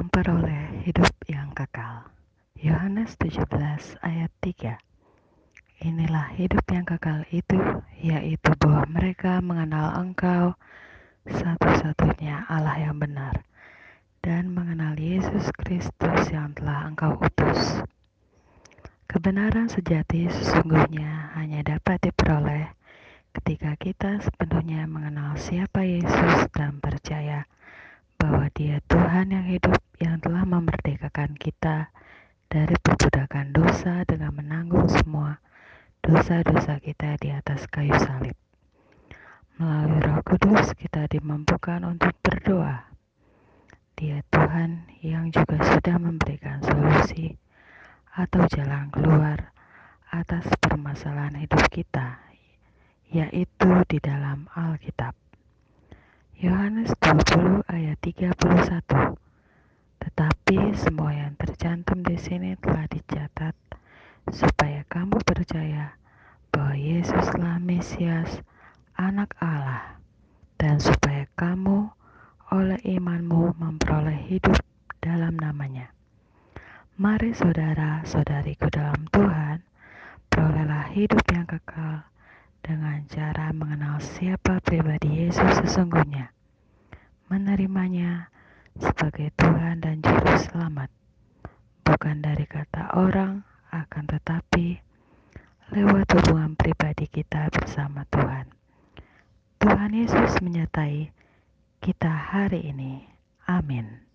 memperoleh hidup yang kekal. Yohanes 17 ayat 3 Inilah hidup yang kekal itu, yaitu bahwa mereka mengenal Engkau, satu-satunya Allah yang benar, dan mengenal Yesus Kristus yang telah Engkau utus. Kebenaran sejati sesungguhnya hanya dapat diperoleh ketika kita sepenuhnya mengenal siapa Yesus dan percaya bahwa Dia Tuhan yang hidup yang telah memerdekakan kita dari perbudakan dosa dengan menanggung semua dosa-dosa kita di atas kayu salib. Melalui Roh Kudus, kita dimampukan untuk berdoa. Dia Tuhan yang juga sudah memberikan solusi atau jalan keluar atas permasalahan hidup kita, yaitu di dalam Alkitab. Yohanes 20 ayat 31 Tetapi semua yang tercantum di sini telah dicatat supaya kamu percaya bahwa Yesuslah Mesias, Anak Allah, dan supaya kamu oleh imanmu memperoleh hidup dalam namanya. Mari saudara-saudariku dalam Tuhan, perolehlah hidup yang kekal dengan cara mengenal siapa pribadi Yesus sesungguhnya, menerimanya sebagai Tuhan dan Juru Selamat, bukan dari kata orang, akan tetapi lewat hubungan pribadi kita bersama Tuhan. Tuhan Yesus menyertai kita hari ini. Amin.